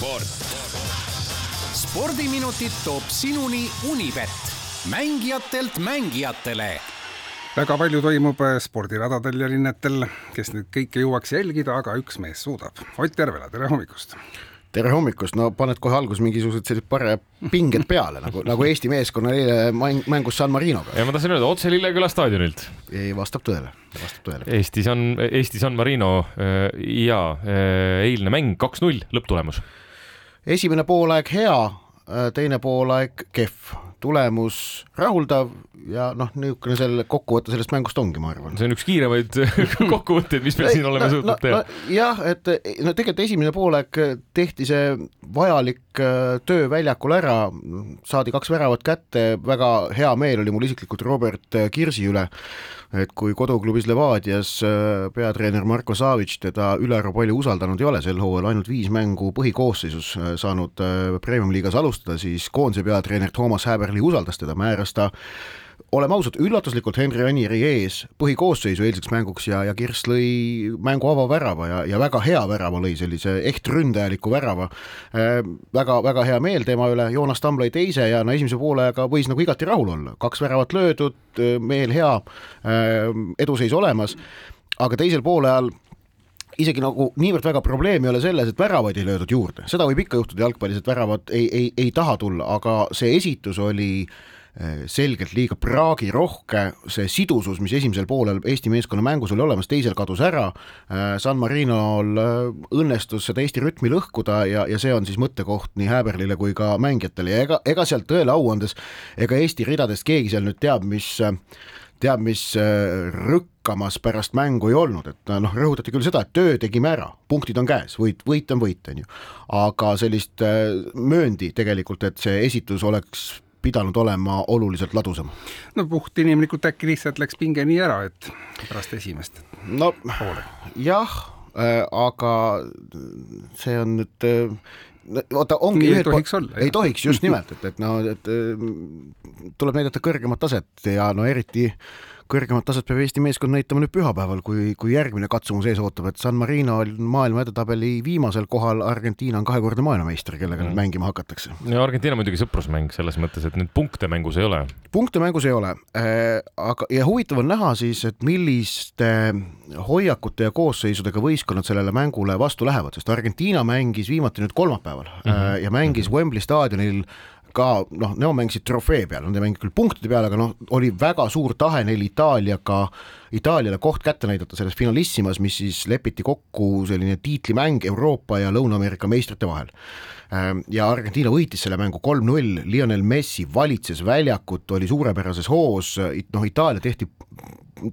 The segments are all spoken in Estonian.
sport. spordiminutid toob sinuni Unibet, mängijatelt mängijatele väga palju toimub äh, spordiradadel ja linnetel, kes nüüd kõike jõuaks jälgida, aga üks mees suudab. Ott Järvela, tere hommikust! tere hommikust, no paned kohe alguses mingisugused sellised pare pinged peale nagu, nagu Eesti meeskonnal eile mäng, mängus San Marinoga. ja ma tahtsin öelda otse Lilleküla staadionilt. ei, vastab tõele, vastab tõele. Eesti San, Eesti San Marino äh, ja äh, eilne mäng kaks-null, lõpptulemus. Esimene poolaeg hea, teine poolaeg kehv tulemus rahuldav ja noh, niisugune selle kokkuvõte sellest mängust ongi, ma arvan. see on üks kiiremaid kokkuvõtteid, mis me siin oleme no, suutnud no, teha no,. jah, et no tegelikult esimene poolaeg tehti see vajalik äh, töö väljakul ära, saadi kaks väravat kätte, väga hea meel oli mul isiklikult Robert Kirsi üle et kui koduklubis Levadias äh, peatreener Marko Savic teda ülearu palju usaldanud ei ole sel hooajal, ainult viis mängu põhikoosseisus äh, saanud äh, Premium-liigas alustada, siis koondise peatreener Toomas Häberli usaldas teda, määras ta oleme ausad, üllatuslikult Henri Anieri ees põhikoosseisu eilseks mänguks ja, ja Kirss lõi mängu avavärava ja, ja väga hea värava lõi, sellise ehtründajaliku värava. Äh,. väga, väga hea meel tema üle, Joonas Tamm lõi teise ja no esimese poolega võis nagu igati rahul olla, kaks väravat löödud, meel hea äh,, eduseis olemas, aga teisel poolajal isegi nagu niivõrd väga probleem ei ole selles, et väravaid ei löödud juurde, seda võib ikka juhtuda jalgpallis, et väravad ei, ei, ei taha tulla, aga see esitus oli Eh, selgelt liiga praagirohke, see sidusus, mis esimesel poolel Eesti meeskonna mängus oli olemas, teisel kadus ära, eh, San Marinol eh, õnnestus seda Eesti rütmi lõhkuda ja, ja see on siis mõttekoht nii Häberlile kui ka mängijatele. Ja ega, ega sealt tõele au andes, ega Eesti ridadest keegi seal nüüd teab, mis teab, mis rõkkamas pärast mängu ei olnud, et noh, rõhutati küll seda, et töö tegime ära, punktid on käes, võit, võit on võit, on ju. aga sellist mööndi tegelikult, et see esitus oleks pidanud olema oluliselt ladusam. no puhtinimlikult äkki lihtsalt läks pinge nii ära, et pärast esimest. no poole. jah äh,, aga see on nüüd äh, oota, ongi nii ei tohiks olla. ei tohiks, just nimelt, et, et no, et äh, tuleb näidata kõrgemat taset ja no eriti kõrgemat taset peab Eesti meeskond näitama nüüd pühapäeval, kui, kui järgmine katsumus ees ootab, et San Marino on maailma edetabeli viimasel kohal, Argentiina on kahekordne maailmameister, kellega mm. nüüd mängima hakatakse. no Argentiina muidugi sõprusmäng selles mõttes, et nüüd punkte mängus ei ole. punkte mängus ei ole äh,, aga ja huvitav on näha siis, et milliste hoiakute ja koosseisudega võistkonnad sellele mängule vastu lähevad, sest Argentiina mängis viimati nüüd kolmapäeval mm -hmm. ja mängis mm -hmm. Wembley staadionil ka noh, nemad mängisid trofee peal, nad ei mänginud küll punktide peale, aga noh, oli väga suur tahe neil Itaaliaga, Itaaliale koht kätte näidata selles finalissimas, mis siis lepiti kokku selline tiitlimäng Euroopa ja Lõuna-Ameerika meistrite vahel. Ehm, ja Argentiina võitis selle mängu kolm-null, Lionel Messi valitses väljakut, oli suurepärases hoos, noh, Itaalia tehti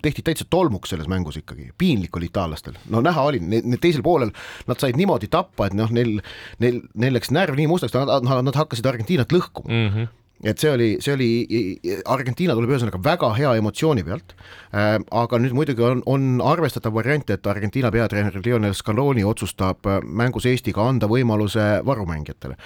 tehti täitsa tolmuks selles mängus ikkagi, piinlik oli itaallastel, no näha oli, need teisel poolel nad said niimoodi tappa, et noh, neil, neil, neil läks närv nii mustaks, nad, nad hakkasid Argentiinat lõhkuma mm. -hmm et see oli, see oli, Argentiina tuleb ühesõnaga väga hea emotsiooni pealt äh,, aga nüüd muidugi on, on arvestatav variant, et Argentiina peatreener Lionel Scaloni otsustab äh, mängus Eestiga anda võimaluse varumängijatele.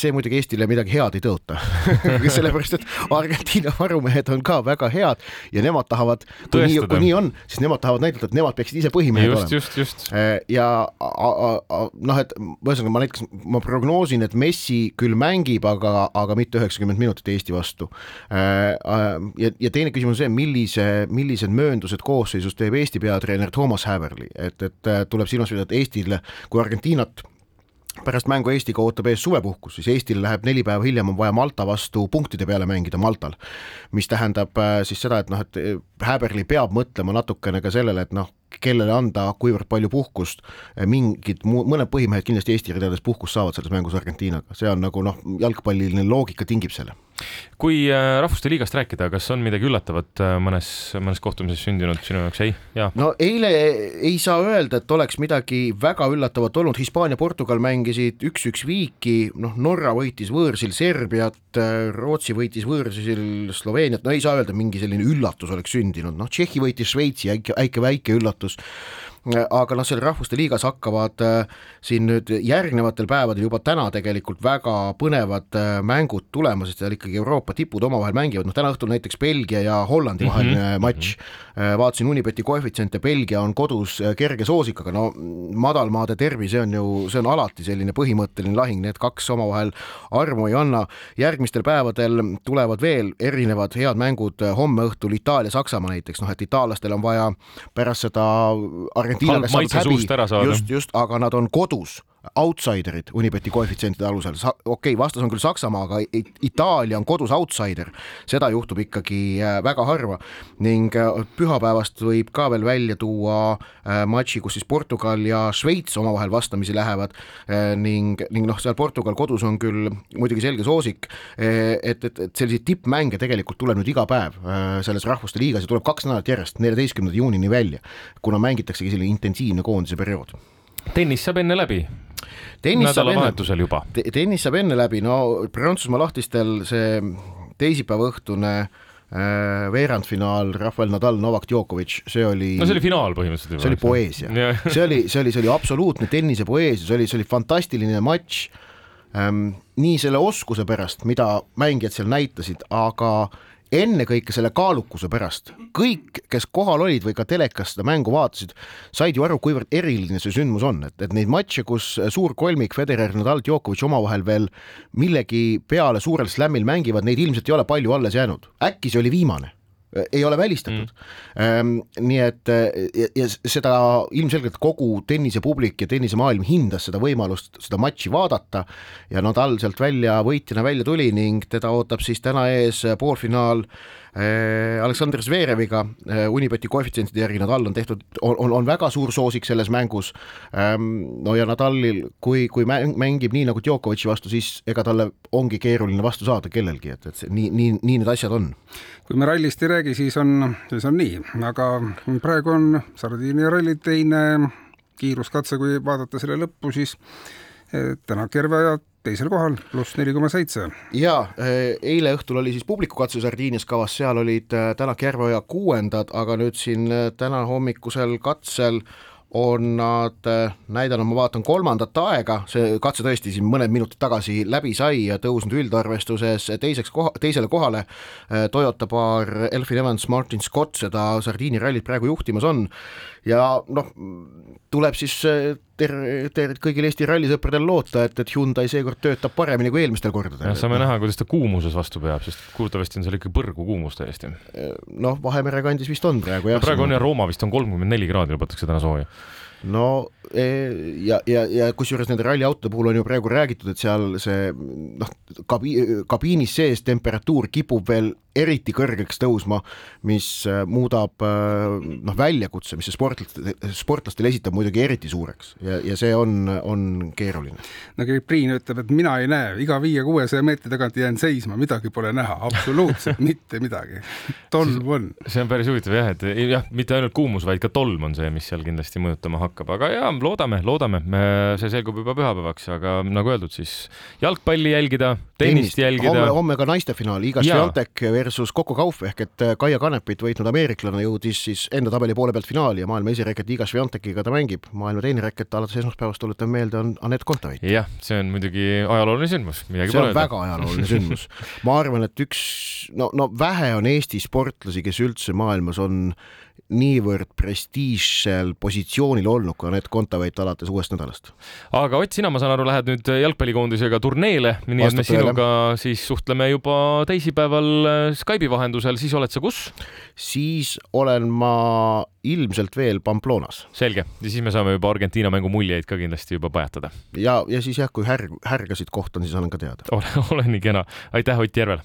see muidugi Eestile midagi head ei tõota sellepärast, et Argentiina varumehed on ka väga head ja nemad tahavad, kui nii, kui nii on, siis nemad tahavad näidata, et nemad peaksid ise põhimehed just, olema. just, just. Äh, ja noh, et ühesõnaga ma näiteks, ma prognoosin, et Messi küll mängib, aga, aga mitte üheksakümmend minutit Eesti vastu. Äh, äh, ja, ja teine küsimus on see, millise, millised mööndused koosseisus teeb Eesti peatreener Toomas Häverli, et, et äh, tuleb silmas pidada, et Eestil kui Argentiinat pärast mängu Eestiga ootab ees suvepuhkus, siis Eestil läheb neli päeva hiljem on vaja Malta vastu punktide peale mängida Maltal. mis tähendab siis seda, et noh, et Häberli peab mõtlema natukene ka sellele, et noh, kellele anda kuivõrd palju puhkust, mingid mu-, mõned põhimehed kindlasti Eesti ridades puhkust saavad selles mängus Argentiinaga, see on nagu noh, jalgpalliline loogika tingib selle. Kui äh, Rahvuste Liigast rääkida, kas on midagi üllatavat äh, mõnes, mõnes kohtumises sündinud sinu jaoks, ei? no eile ei saa öelda, et oleks midagi väga üllatavat olnud, Hispaania-Portugal mängisid üks-üks viiki, noh, Norra võitis võõrsil Serbiat, äh, Rootsi võitis võõrsil Sloveeniat, no ei saa öelda, mingi selline üllatus oleks sündinud, noh, Tšehhi võitis Šveitsi, väike, väike, väike üllatus aga noh, seal Rahvuste Liigas hakkavad äh, siin nüüd järgnevatel päevadel juba täna tegelikult väga põnevad äh, mängud tulema, sest seal ikkagi Euroopa tipud omavahel mängivad, noh täna õhtul näiteks Belgia ja Hollandi vaheline mm -hmm. matš, vaatasin Unibeti koefitsiente, Belgia on kodus kerge soosikaga, no madalmaade derbi, see on ju, see on alati selline põhimõtteline lahing, need kaks omavahel armu ei anna, järgmistel päevadel tulevad veel erinevad head mängud, homme õhtul Itaalia-Saksamaa näiteks, noh et itaallastel on vaja pärast seda Argentiinaga saadud häbi, just, just, aga nad on kodus outsiderid Unibeti koefitsientide alusel, okei okay,, vastas on küll Saksamaa, aga Itaalia on kodus outsider, seda juhtub ikkagi äh, väga harva. Ning äh, pühapäevast võib ka veel välja tuua äh, matši, kus siis Portugal ja Šveits omavahel vastamisi lähevad. Ning, ning noh, seal Portugal kodus on küll muidugi selge soosik, et, et, et selliseid tippmänge tegelikult tuleb nüüd iga päev selles Rahvuste Liigas ja tuleb kaks nädalat järjest, neljateistkümnenda juunini välja, kuna mängitaksegi selline intensiivne koondise periood. Tennis saab enne läbi nädalavahetusel juba te. tennis saab enne läbi, no Prantsusmaa lahtistel see teisipäeva õhtune äh, veerandfinaal Rafael Nadal, Novak Djokovic, see oli. no see oli finaal põhimõtteliselt see oli poeesia see oli, see oli, see oli absoluutne tennise poeesia, see oli, see oli fantastiline matš ähm,. nii selle oskuse pärast, mida mängijad seal näitasid, aga ennekõike selle kaalukuse pärast. kõik, kes kohal olid või ka telekas seda mängu vaatasid, said ju aru, kuivõrd eriline see sündmus on, et, et neid matše, kus suur kolmik Federer, Nadal, Djokovic omavahel veel millegi peale suurel slämmil mängivad, neid ilmselt ei ole palju alles jäänud. äkki see oli viimane ei ole välistatud. Mm.. nii et ja, ja seda ilmselgelt kogu tennisepublik ja tennisemaailm hindas seda võimalust seda matši vaadata ja Nadal sealt välja võitjana välja tuli ning teda ootab siis täna ees poolfinaal Äh, Aleksandr Zvereviga äh, Unibeti koefitsientide järgi Nadal on tehtud, on, on, väga suur soosik selles mängus. Ähm, no ja Nadalil, kui, kui mäng, mängib nii nagu Djokovic'i vastu, siis ega talle ongi keeruline vastu saada kellelgi, et, et see nii, nii, nii need asjad on. kui me rallist ei räägi, siis on, siis on nii, aga praegu on Sardiinia ralli teine kiiruskatse, kui vaadata selle lõppu, siis eh, täna Kerveajad teisel kohal, pluss neli koma seitse. ja eh, eile õhtul oli siis publikukatse Sardiinias kavas, seal olid eh, Tänak, Järveoja kuuendad, aga nüüd siin eh, täna hommikusel katsel on nad näidanud, ma vaatan, kolmandat aega, see katse tõesti siin mõned minutid tagasi läbi sai ja tõusnud üldarvestuses teiseks koha, teisele kohale. Toyota paar Elfin Evans, Martin Scott seda Sardiini rallit praegu juhtimas on ja noh, tuleb siis ter-, ter-, kõigil Eesti rallisõpradel loota, et, et Hyundai seekord töötab paremini kui eelmistel kordadel. saame näha, kuidas ta kuumuses vastu peab, sest kuulutavasti on seal ikka põrgu kuumus täiesti. noh, Vahemere kandis vist on praegu jah. praegu on jah, Rooma vist on kolmkümmend neli kraadi lubatakse täna sooja no e, ja, ja, ja kusjuures nende ralliautode puhul on ju praegu räägitud, et seal see noh, kabi-, kabiinis sees temperatuur kipub veel eriti kõrgeks tõusma, mis äh, muudab äh, noh, väljakutse, mis see sportlastel, sportlastel esitab muidugi eriti suureks. Ja, ja see on, on keeruline. no Priin ütleb, et mina ei näe, iga viie-kuuesaja meetri tagant jään seisma, midagi pole näha, absoluutselt mitte midagi. tolm on. see on päris huvitav jah, et jah, mitte ainult kuumus, vaid ka tolm on see, mis seal kindlasti mõjutama hakkab, aga ja loodame, loodame, see selgub juba pühapäevaks, aga nagu öeldud, siis jalgpalli jälgida, tennist jälgida. homme, homme ka naiste finaal, Iga Swiatek versus Coco Gauff ehk et äh, Kaia Kanepit võitnud ameeriklane jõudis siis enda tabeli poole pealt finaali ja maailma esireket Iga Swiatekiga ta mängib. maailma teine reket alates esmaspäevast, tuletan meelde, on Anett Kontaveit. jah, see on muidugi ajalooline sündmus, midagi pole öelda. väga ajalooline sündmus. ma arvan, et üks, no, no vähe on Eesti sportlasi, kes üldse maailmas on niivõrd prestiižsel positsioonil olnud, kui Anett Kontaveit alates uuest nädalast. aga Ott, sina, ma saan aru, lähed nüüd jalgpallikoondisega turneele, nii et me sinuga siis suhtleme juba teisipäeval äh, Skype'i vahendusel, siis oled sa kus? siis olen ma ilmselt veel Pamplonas. selge, ja siis me saame juba Argentiina mängu muljeid ka kindlasti juba pajatada. ja, ja siis jah, kui härg, härgasid kohtan, siis annan ka teada. ole, ole nii kena, aitäh, Ott Järvel!